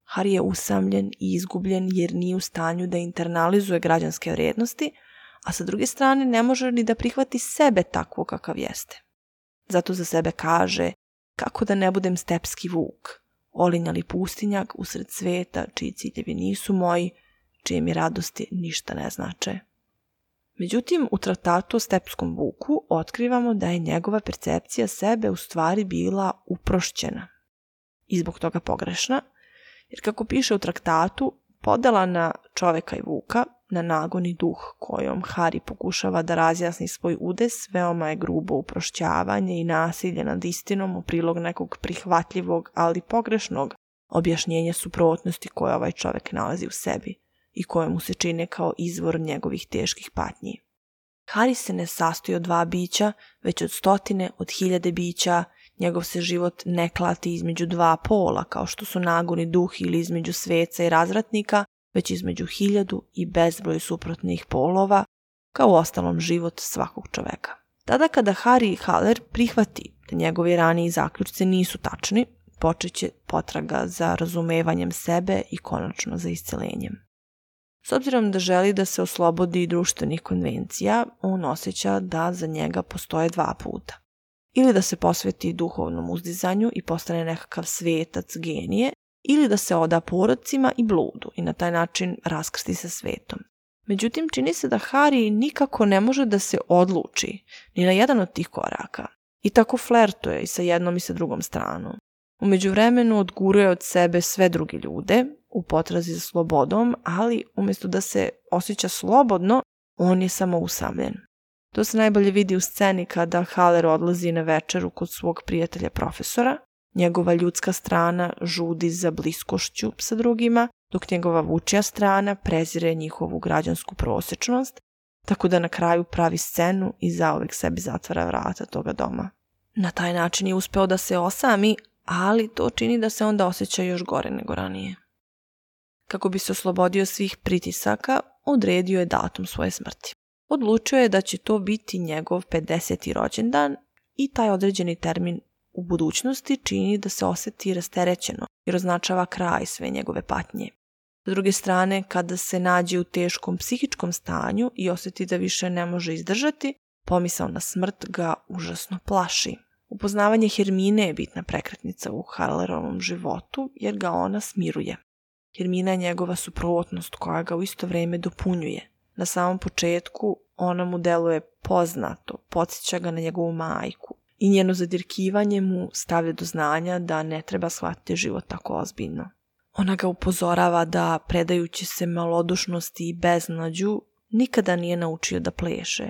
Hari je usamljen i izgubljen jer nije u stanju da internalizuje građanske vrijednosti, a sa druge strane ne može ni da prihvati sebe takvo kakav jeste. Zato za sebe kaže Kako da ne budem stepski vuk, olinjali pustinjak usred sveta čiji ciljevi nisu moji, čije mi radosti ništa ne znače. Međutim, u tratatu o stepskom vuku otkrivamo da je njegova percepcija sebe u stvari bila uprošćena i zbog toga pogrešna, jer kako piše u traktatu, podela na čoveka i vuka na nagoni duh kojom Hari pokušava da razjasni svoj udes, veoma je grubo uprošćavanje i nasilje nad istinom u prilog nekog prihvatljivog, ali pogrešnog objašnjenja suprotnosti koje ovaj čovek nalazi u sebi i koje mu se čine kao izvor njegovih teških patnji. Hari se ne sastoji od dva bića, već od stotine, od hiljade bića, njegov se život ne klati između dva pola, kao što su nagoni duh ili između sveca i razvratnika, već između hiljadu i bezbroj suprotnih polova, kao u ostalom život svakog čoveka. Tada kada Harry Haller prihvati da njegovi raniji zaključci nisu tačni, počeće potraga za razumevanjem sebe i konačno za iscelenjem. S obzirom da želi da se oslobodi društvenih konvencija, on osjeća da za njega postoje dva puta. Ili da se posveti duhovnom uzdizanju i postane nekakav svetac genije, ili da se oda porodcima i bludu i na taj način raskrsti sa svetom. Međutim, čini se da Hari nikako ne može da se odluči ni na jedan od tih koraka. I tako flertuje i sa jednom i sa drugom stranom. Umeđu vremenu odguruje od sebe sve druge ljude u potrazi za slobodom, ali umesto da se osjeća slobodno, on je samo usamljen. To se najbolje vidi u sceni kada Haller odlazi na večeru kod svog prijatelja profesora Njegova ljudska strana žudi za bliskošću sa drugima, dok njegova vučja strana prezire njihovu građansku prosečnost, tako da na kraju pravi scenu i zaovek sebi zatvara vrata toga doma. Na taj način je uspeo da se osami, ali to čini da se onda osjeća još gore nego ranije. Kako bi se oslobodio svih pritisaka, odredio je datum svoje smrti. Odlučio je da će to biti njegov 50. rođendan i taj određeni termin u budućnosti čini da se oseti rasterećeno jer označava kraj sve njegove patnje. S druge strane, kada se nađe u teškom psihičkom stanju i oseti da više ne može izdržati, pomisao na smrt ga užasno plaši. Upoznavanje Hermine je bitna prekretnica u Harlerovom životu jer ga ona smiruje. Hermina je njegova suprotnost koja ga u isto vreme dopunjuje. Na samom početku ona mu deluje poznato, podsjeća ga na njegovu majku, i njeno zadirkivanje mu stavlja do znanja da ne treba shvatiti život tako ozbiljno. Ona ga upozorava da, predajući se malodušnosti i beznađu, nikada nije naučio da pleše.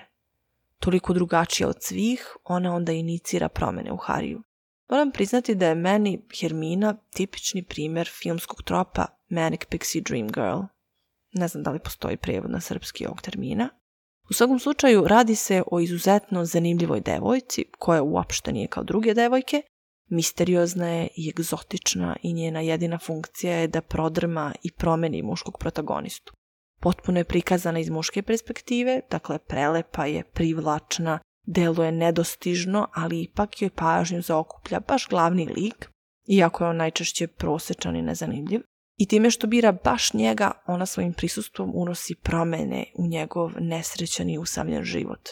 Toliko drugačija od svih, ona onda inicira promene u Hariju. Moram priznati da je meni Hermina tipični primer filmskog tropa Manic Pixie Dream Girl. Ne znam da li postoji prevod na srpski ovog termina, U svakom slučaju radi se o izuzetno zanimljivoj devojci koja uopšte nije kao druge devojke, misteriozna je i egzotična i njena jedina funkcija je da prodrma i promeni muškog protagonistu. Potpuno je prikazana iz muške perspektive, dakle prelepa je, privlačna, deluje nedostižno, ali ipak joj pažnju zaokuplja baš glavni lik, iako je on najčešće prosečan i nezanimljiv. I time što bira baš njega, ona svojim prisustvom unosi promene u njegov nesrećan i usamljen život.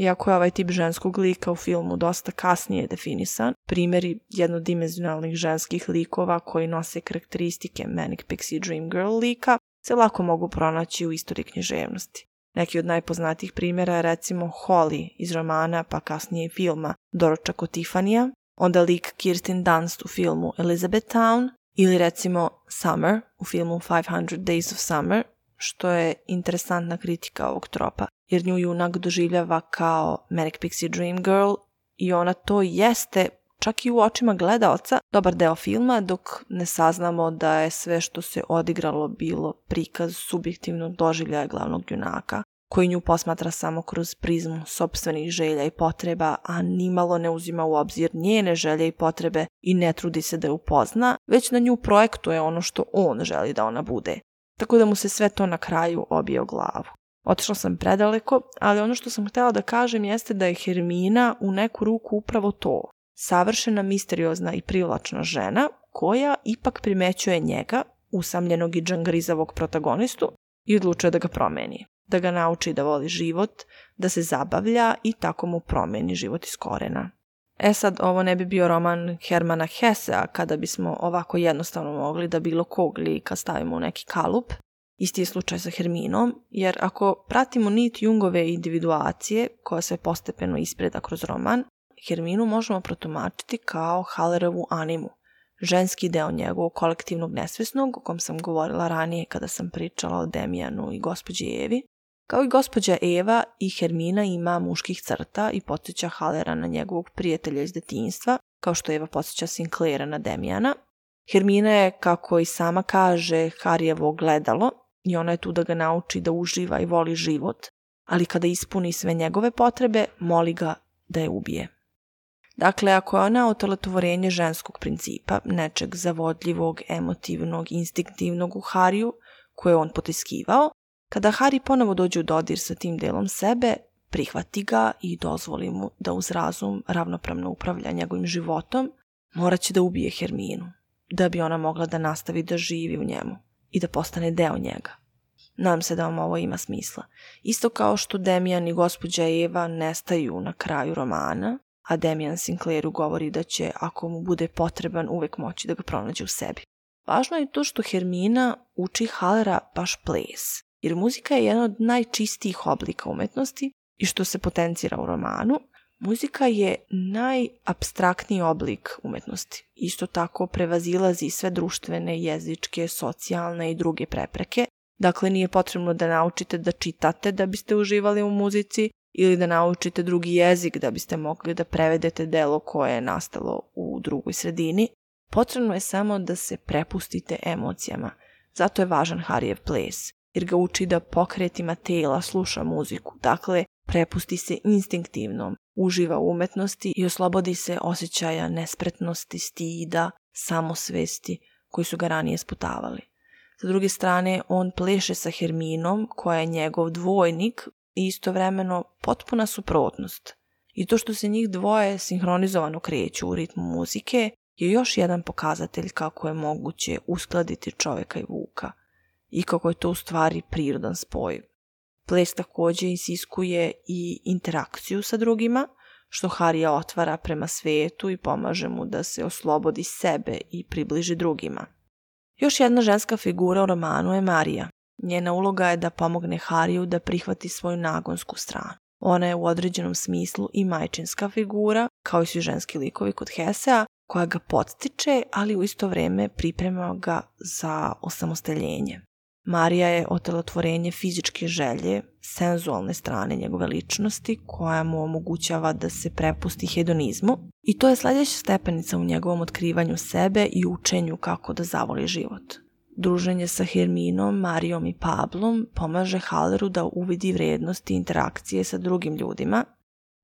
Iako je ovaj tip ženskog lika u filmu dosta kasnije definisan, primjeri jednodimenzionalnih ženskih likova koji nose karakteristike Manic Pixie Dream Girl lika se lako mogu pronaći u istoriji književnosti. Neki od najpoznatijih primjera je recimo Holly iz romana pa kasnije filma Doročak od Tifanija, onda lik Kirsten Dunst u filmu Elizabeth Town, Ili recimo Summer u filmu 500 Days of Summer, što je interesantna kritika ovog tropa, jer nju junak doživljava kao Manic Pixie Dream Girl i ona to jeste čak i u očima gledaoca dobar deo filma dok ne saznamo da je sve što se odigralo bilo prikaz subjektivnog doživljaja glavnog junaka koji nju posmatra samo kroz prizmu sobstvenih želja i potreba, a nimalo ne uzima u obzir njene želje i potrebe i ne trudi se da je upozna, već na nju projektuje ono što on želi da ona bude. Tako da mu se sve to na kraju obio glavu. Otišla sam predaleko, ali ono što sam htela da kažem jeste da je Hermina u neku ruku upravo to. Savršena, misteriozna i privlačna žena koja ipak primećuje njega, usamljenog i džangrizavog protagonistu, i odlučuje da ga promeni da ga nauči da voli život, da se zabavlja i tako mu promeni život iz korena. E sad, ovo ne bi bio roman Hermana Hesea kada bismo ovako jednostavno mogli da bilo kog lika stavimo u neki kalup. Isti je slučaj sa Herminom, jer ako pratimo nit Jungove individuacije koja se postepeno ispreda kroz roman, Herminu možemo protumačiti kao Halerovu animu, ženski deo njegovog kolektivnog nesvesnog o kom sam govorila ranije kada sam pričala o Demijanu i gospođi Evi, Kao i gospođa Eva i Hermina ima muških crta i podsjeća Halera na njegovog prijatelja iz detinjstva, kao što Eva podsjeća Sinclaira na Demijana. Hermina je, kako i sama kaže, Harijevo gledalo i ona je tu da ga nauči da uživa i voli život, ali kada ispuni sve njegove potrebe, moli ga da je ubije. Dakle, ako je ona otelotvorenje ženskog principa, nečeg zavodljivog, emotivnog, instinktivnog u Hariju, koje on potiskivao, Kada Harry ponovo dođe u dodir sa tim delom sebe, prihvati ga i dozvoli mu da uz razum ravnopravno upravlja njegovim životom, moraće da ubije Herminu, da bi ona mogla da nastavi da živi u njemu i da postane deo njega. Nadam se da vam ovo ima smisla. Isto kao što Demian i gospođa Eva nestaju na kraju romana, a Demian Sinclairu govori da će, ako mu bude potreban, uvek moći da ga pronađe u sebi. Važno je to što Hermina uči Halera baš ples jer muzika je jedan od najčistijih oblika umetnosti i što se potencira u romanu, muzika je najabstraktniji oblik umetnosti. Isto tako prevazilazi sve društvene, jezičke, socijalne i druge prepreke. Dakle, nije potrebno da naučite da čitate da biste uživali u muzici ili da naučite drugi jezik da biste mogli da prevedete delo koje je nastalo u drugoj sredini. Potrebno je samo da se prepustite emocijama. Zato je važan Harijev ples jer ga uči da pokretima tela sluša muziku, dakle prepusti se instinktivnom, uživa u umetnosti i oslobodi se osjećaja nespretnosti, stida, samosvesti koji su ga ranije sputavali. Sa druge strane, on pleše sa Herminom, koja je njegov dvojnik i istovremeno potpuna suprotnost. I to što se njih dvoje sinhronizovano kreću u ritmu muzike je još jedan pokazatelj kako je moguće uskladiti čoveka i vuka – i kako je to u stvari prirodan spoj. Ples također insiskuje i interakciju sa drugima, što Harija otvara prema svetu i pomaže mu da se oslobodi sebe i približi drugima. Još jedna ženska figura u romanu je Marija. Njena uloga je da pomogne Hariju da prihvati svoju nagonsku stranu. Ona je u određenom smislu i majčinska figura, kao i svi ženski likovi kod Hesea, koja ga podstiče, ali u isto vreme priprema ga za osamostaljenje. Marija je otelotvorenje fizičke želje, senzualne strane njegove ličnosti koja mu omogućava da se prepusti hedonizmu i to je sledeća stepenica u njegovom otkrivanju sebe i učenju kako da zavoli život. Druženje sa Herminom, Marijom i Pablom pomaže Haleru da uvidi vrednosti interakcije sa drugim ljudima,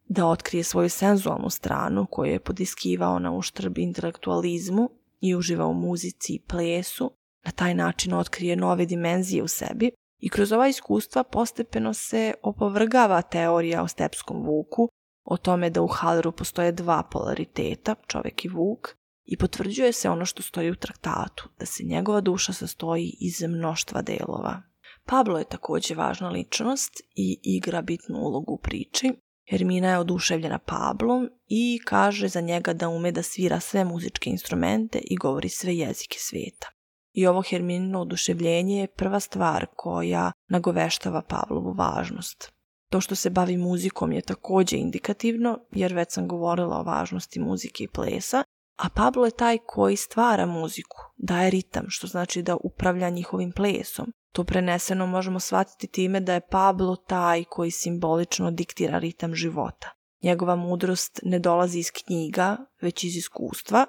da otkrije svoju senzualnu stranu koju je podiskivao na uštrb intelektualizmu i uživa u muzici i plesu, na taj način otkrije nove dimenzije u sebi i kroz ova iskustva postepeno se opovrgava teorija o stepskom vuku, o tome da u Haleru postoje dva polariteta, čovek i vuk, i potvrđuje se ono što stoji u traktatu, da se njegova duša sastoji iz mnoštva delova. Pablo je takođe važna ličnost i igra bitnu ulogu u priči. Hermina je oduševljena Pablom i kaže za njega da ume da svira sve muzičke instrumente i govori sve jezike sveta. I ovo Herminino oduševljenje je prva stvar koja nagoveštava Pavlovu važnost. To što se bavi muzikom je takođe indikativno, jer već sam govorila o važnosti muzike i plesa, a Pablo je taj koji stvara muziku, daje ritam, što znači da upravlja njihovim plesom. To preneseno možemo shvatiti time da je Pablo taj koji simbolično diktira ritam života. Njegova mudrost ne dolazi iz knjiga, već iz iskustva,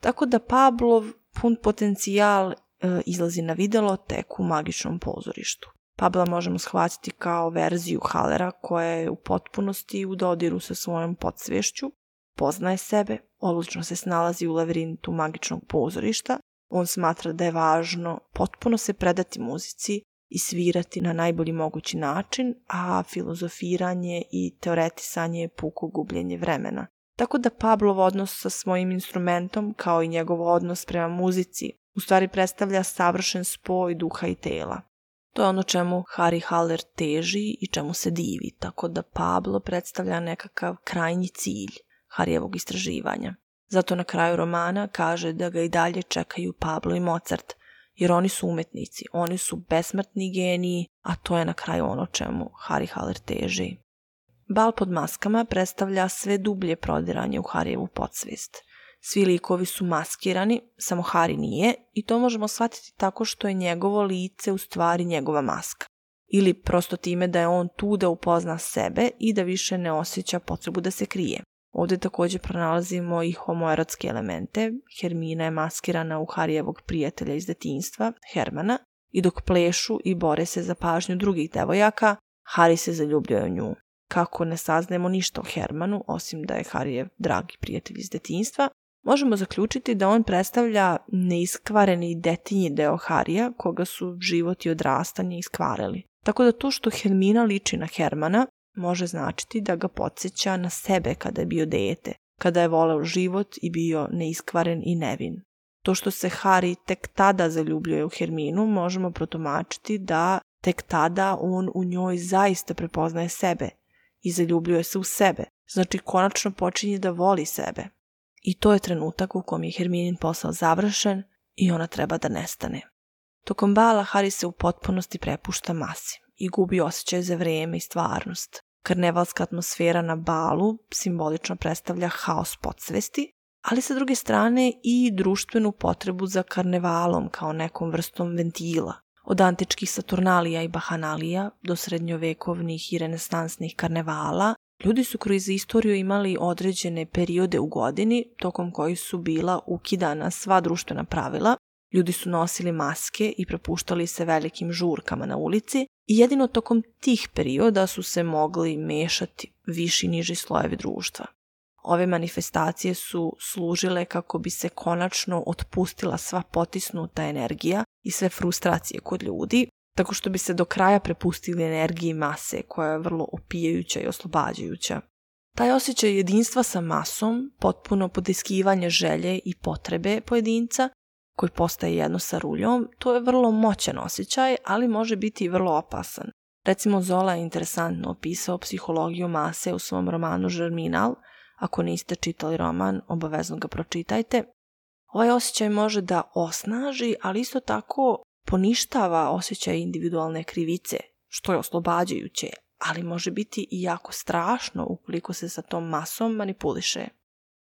tako da Pablov pun potencijal e, izlazi na videlo tek u magičnom pozorištu. Pabla možemo shvatiti kao verziju Halera koja je u potpunosti u dodiru sa svojom podsvješću, poznaje sebe, odlično se snalazi u lavirintu magičnog pozorišta, on smatra da je važno potpuno se predati muzici i svirati na najbolji mogući način, a filozofiranje i teoretisanje je puko gubljenje vremena. Tako da Pablov odnos sa svojim instrumentom, kao i njegov odnos prema muzici, u stvari predstavlja savršen spoj duha i tela. To je ono čemu Harry Haller teži i čemu se divi, tako da Pablo predstavlja nekakav krajnji cilj Harijevog istraživanja. Zato na kraju romana kaže da ga i dalje čekaju Pablo i Mozart, jer oni su umetnici, oni su besmrtni geniji, a to je na kraju ono čemu Harry Haller teži. Bal pod maskama predstavlja sve dublje prodiranje u Harijevu podsvest. Svi likovi su maskirani, samo Hari nije i to možemo shvatiti tako što je njegovo lice u stvari njegova maska. Ili prosto time da je on tu da upozna sebe i da više ne osjeća potrebu da se krije. Ovde takođe pronalazimo i homoerotske elemente. Hermina je maskirana u Harijevog prijatelja iz detinjstva, Hermana, i dok plešu i bore se za pažnju drugih devojaka, Hari se zaljubljuje u nju kako ne saznajemo ništa o Hermanu, osim da je Harijev dragi prijatelj iz detinjstva, možemo zaključiti da on predstavlja neiskvareni detinji deo Harija, koga su život i odrastanje iskvarili. Tako da to što Hermina liči na Hermana može značiti da ga podsjeća na sebe kada je bio dete, kada je voleo život i bio neiskvaren i nevin. To što se Harry tek tada zaljubljuje u Herminu možemo protumačiti da tek tada on u njoj zaista prepoznaje sebe i zaljubljuje se u sebe. Znači, konačno počinje da voli sebe. I to je trenutak u kom je Herminin posao završen i ona treba da nestane. Tokom bala Harry se u potpunosti prepušta masi i gubi osjećaj za vreme i stvarnost. Karnevalska atmosfera na balu simbolično predstavlja haos podsvesti, ali sa druge strane i društvenu potrebu za karnevalom kao nekom vrstom ventila od antičkih Saturnalija i Bahanalija do srednjovekovnih i renesansnih karnevala, ljudi su kroz istoriju imali određene periode u godini tokom kojih su bila ukidana sva društvena pravila, ljudi su nosili maske i prepuštali se velikim žurkama na ulici i jedino tokom tih perioda su se mogli mešati viši i niži slojevi društva. Ove manifestacije su služile kako bi se konačno otpustila sva potisnuta energija i sve frustracije kod ljudi, tako što bi se do kraja prepustili energiji mase koja je vrlo opijajuća i oslobađajuća. Taj osjećaj jedinstva sa masom, potpuno podiskivanje želje i potrebe pojedinca, koji postaje jedno sa ruljom, to je vrlo moćan osjećaj, ali može biti i vrlo opasan. Recimo Zola je interesantno opisao psihologiju mase u svom romanu Žerminal – Ako niste čitali roman, obavezno ga pročitajte. Ovaj osjećaj može da osnaži, ali isto tako poništava osjećaj individualne krivice, što je oslobađajuće, ali može biti i jako strašno ukoliko se sa tom masom manipuliše.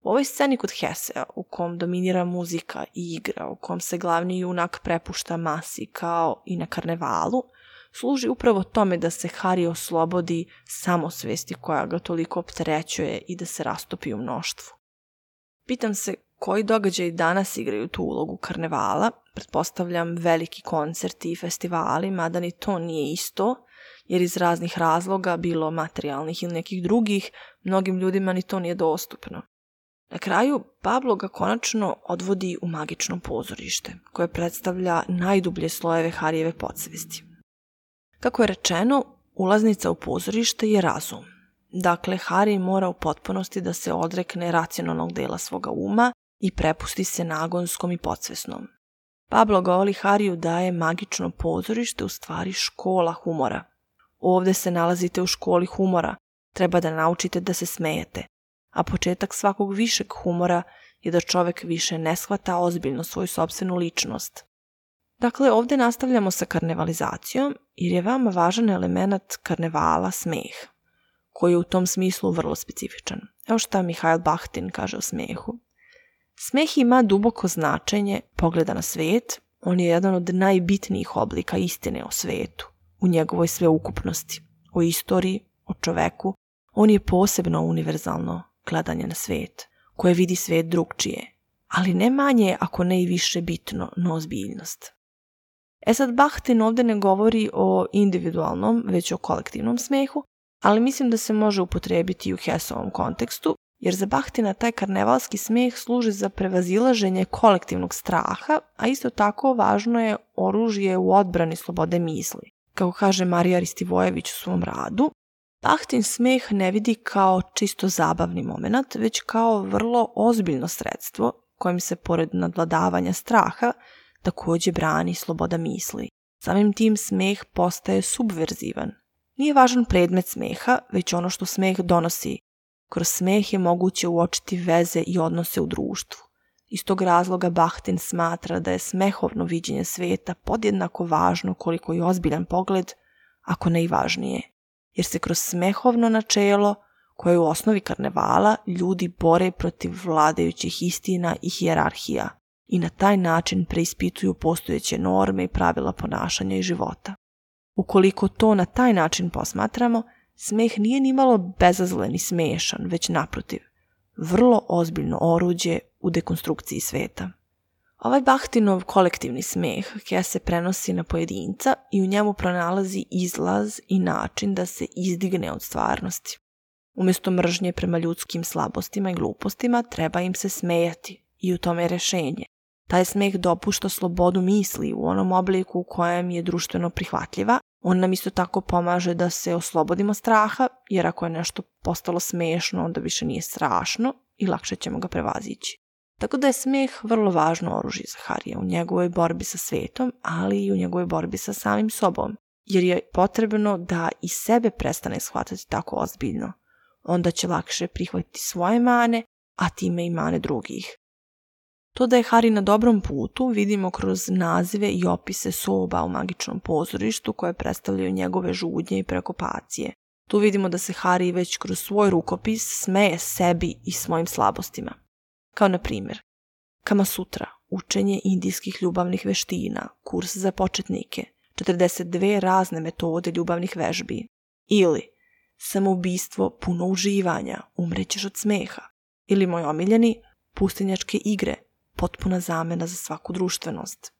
U ovoj sceni kod Hesea, u kom dominira muzika i igra, u kom se glavni junak prepušta masi kao i na karnevalu – služi upravo tome da se Hari oslobodi samosvesti koja ga toliko opterećuje i da se rastopi u mnoštvu. Pitam se koji događaj danas igraju tu ulogu karnevala, pretpostavljam veliki koncerti i festivali, mada ni to nije isto, jer iz raznih razloga, bilo materijalnih ili nekih drugih, mnogim ljudima ni to nije dostupno. Na kraju, Pablo ga konačno odvodi u magično pozorište, koje predstavlja najdublje slojeve Harijeve podsvesti. Kako je rečeno, ulaznica u pozorište je razum. Dakle, Harry mora u potpunosti da se odrekne racionalnog dela svoga uma i prepusti se nagonskom i podsvesnom. Pablo Goli Hariju daje magično pozorište u stvari škola humora. Ovde se nalazite u školi humora, treba da naučite da se smejete, a početak svakog višeg humora je da čovek više ne shvata ozbiljno svoju sobstvenu ličnost, Dakle, ovde nastavljamo sa karnevalizacijom jer je vama važan element karnevala smeh, koji je u tom smislu vrlo specifičan. Evo šta Mihajl Bahtin kaže o smehu. Smeh ima duboko značenje pogleda na svet, on je jedan od najbitnijih oblika istine o svetu, u njegovoj sveukupnosti, o istoriji, o čoveku. On je posebno univerzalno gledanje na svet, koje vidi svet drugčije, ali ne manje, ako ne i više bitno, na ozbiljnost. E sad, Bahtin ovde ne govori o individualnom, već o kolektivnom smehu, ali mislim da se može upotrebiti i u Hesovom kontekstu, jer za Bahtina taj karnevalski smeh služi za prevazilaženje kolektivnog straha, a isto tako važno je oružje u odbrani slobode misli. Kako kaže Marija Ristivojević u svom radu, Bahtin smeh ne vidi kao čisto zabavni moment, već kao vrlo ozbiljno sredstvo kojim se pored nadladavanja straha takođe brani sloboda misli. Samim tim smeh postaje subverzivan. Nije važan predmet smeha, već ono što smeh donosi. Kroz smeh je moguće uočiti veze i odnose u društvu. Iz tog razloga Bahtin smatra da je smehovno viđenje sveta podjednako važno koliko i ozbiljan pogled, ako ne i važnije. Jer se kroz smehovno načelo, koje je u osnovi karnevala, ljudi bore protiv vladajućih istina i hijerarhija – i na taj način preispituju postojeće norme i pravila ponašanja i života. Ukoliko to na taj način posmatramo, smeh nije nimalo bezazlen i smešan, već naprotiv, vrlo ozbiljno oruđe u dekonstrukciji sveta. Ovaj Bahtinov kolektivni smeh Hea se prenosi na pojedinca i u njemu pronalazi izlaz i način da se izdigne od stvarnosti. Umesto mržnje prema ljudskim slabostima i glupostima treba im se smejati i u tome je rešenje. Taj smeh dopušta slobodu misli u onom obliku u kojem je društveno prihvatljiva. On nam isto tako pomaže da se oslobodimo straha, jer ako je nešto postalo smešno, onda više nije strašno i lakše ćemo ga prevazići. Tako da je smeh vrlo važno oružje za u njegovoj borbi sa svetom, ali i u njegovoj borbi sa samim sobom, jer je potrebno da i sebe prestane shvatati tako ozbiljno. Onda će lakše prihvatiti svoje mane, a time i mane drugih. To da je Harry na dobrom putu vidimo kroz nazive i opise soba u magičnom pozorištu koje predstavljaju njegove žudnje i prekopacije. Tu vidimo da se Harry već kroz svoj rukopis smeje sebi i svojim slabostima. Kao na primjer, Kama Sutra, učenje indijskih ljubavnih veština, kurs za početnike, 42 razne metode ljubavnih vežbi. Ili, samoubistvo puno uživanja, umrećeš od smeha. Ili moj omiljeni, pustinjačke igre, potpuna zamena za svaku društvenost.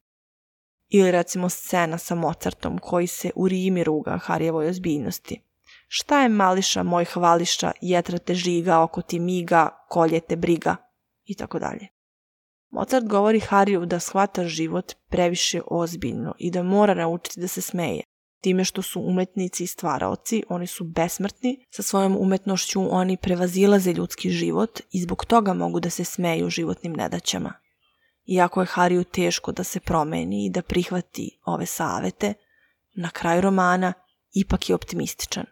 Ili recimo scena sa Mozartom koji se u Rimi ruga Harjevoj ozbiljnosti. Šta je mališa moj hvališa, jetra te žiga, oko ti miga, kolje te briga, i tako dalje. Mozart govori Hariju da shvata život previše ozbiljno i da mora naučiti da se smeje. Time što su umetnici i stvaraoci, oni su besmrtni, sa svojom umetnošću oni prevazilaze ljudski život i zbog toga mogu da se smeju životnim nedaćama. Iako je Hariju teško da se promeni i da prihvati ove savete, na kraju romana ipak je optimističan.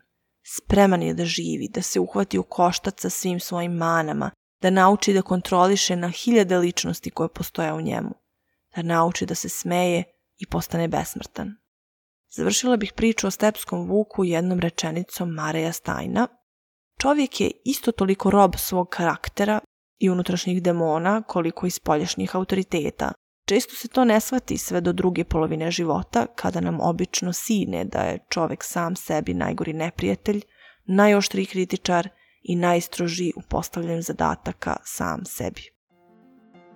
Spreman je da živi, da se uhvati u koštac sa svim svojim manama, da nauči da kontroliše na hiljade ličnosti koje postoje u njemu, da nauči da se smeje i postane besmrtan. Završila bih priču o stepskom vuku jednom rečenicom Mareja Stajna. Čovjek je isto toliko rob svog karaktera i unutrašnjih demona koliko i spoljašnjih autoriteta. Često se to ne svati sve do druge polovine života, kada nam obično sine da je čovek sam sebi najgori neprijatelj, najoštriji kritičar i najstrožiji u postavljanju zadataka sam sebi.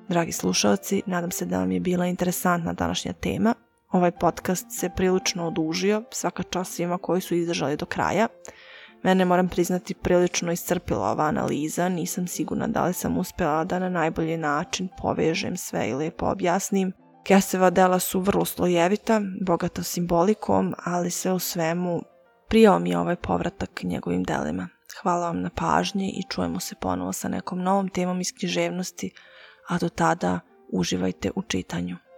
Dragi slušalci, nadam se da vam je bila interesantna današnja tema. Ovaj podcast se prilično odužio, svaka čast svima koji su izdržali do kraja. Mene moram priznati prilično iscrpila ova analiza, nisam sigurna da li sam uspela da na najbolji način povežem sve i lepo objasnim. Keseva dela su vrlo slojevita, bogata simbolikom, ali sve u svemu prijao mi je ovaj povratak njegovim delima. Hvala vam na pažnji i čujemo se ponovo sa nekom novom temom iz književnosti, a do tada uživajte u čitanju.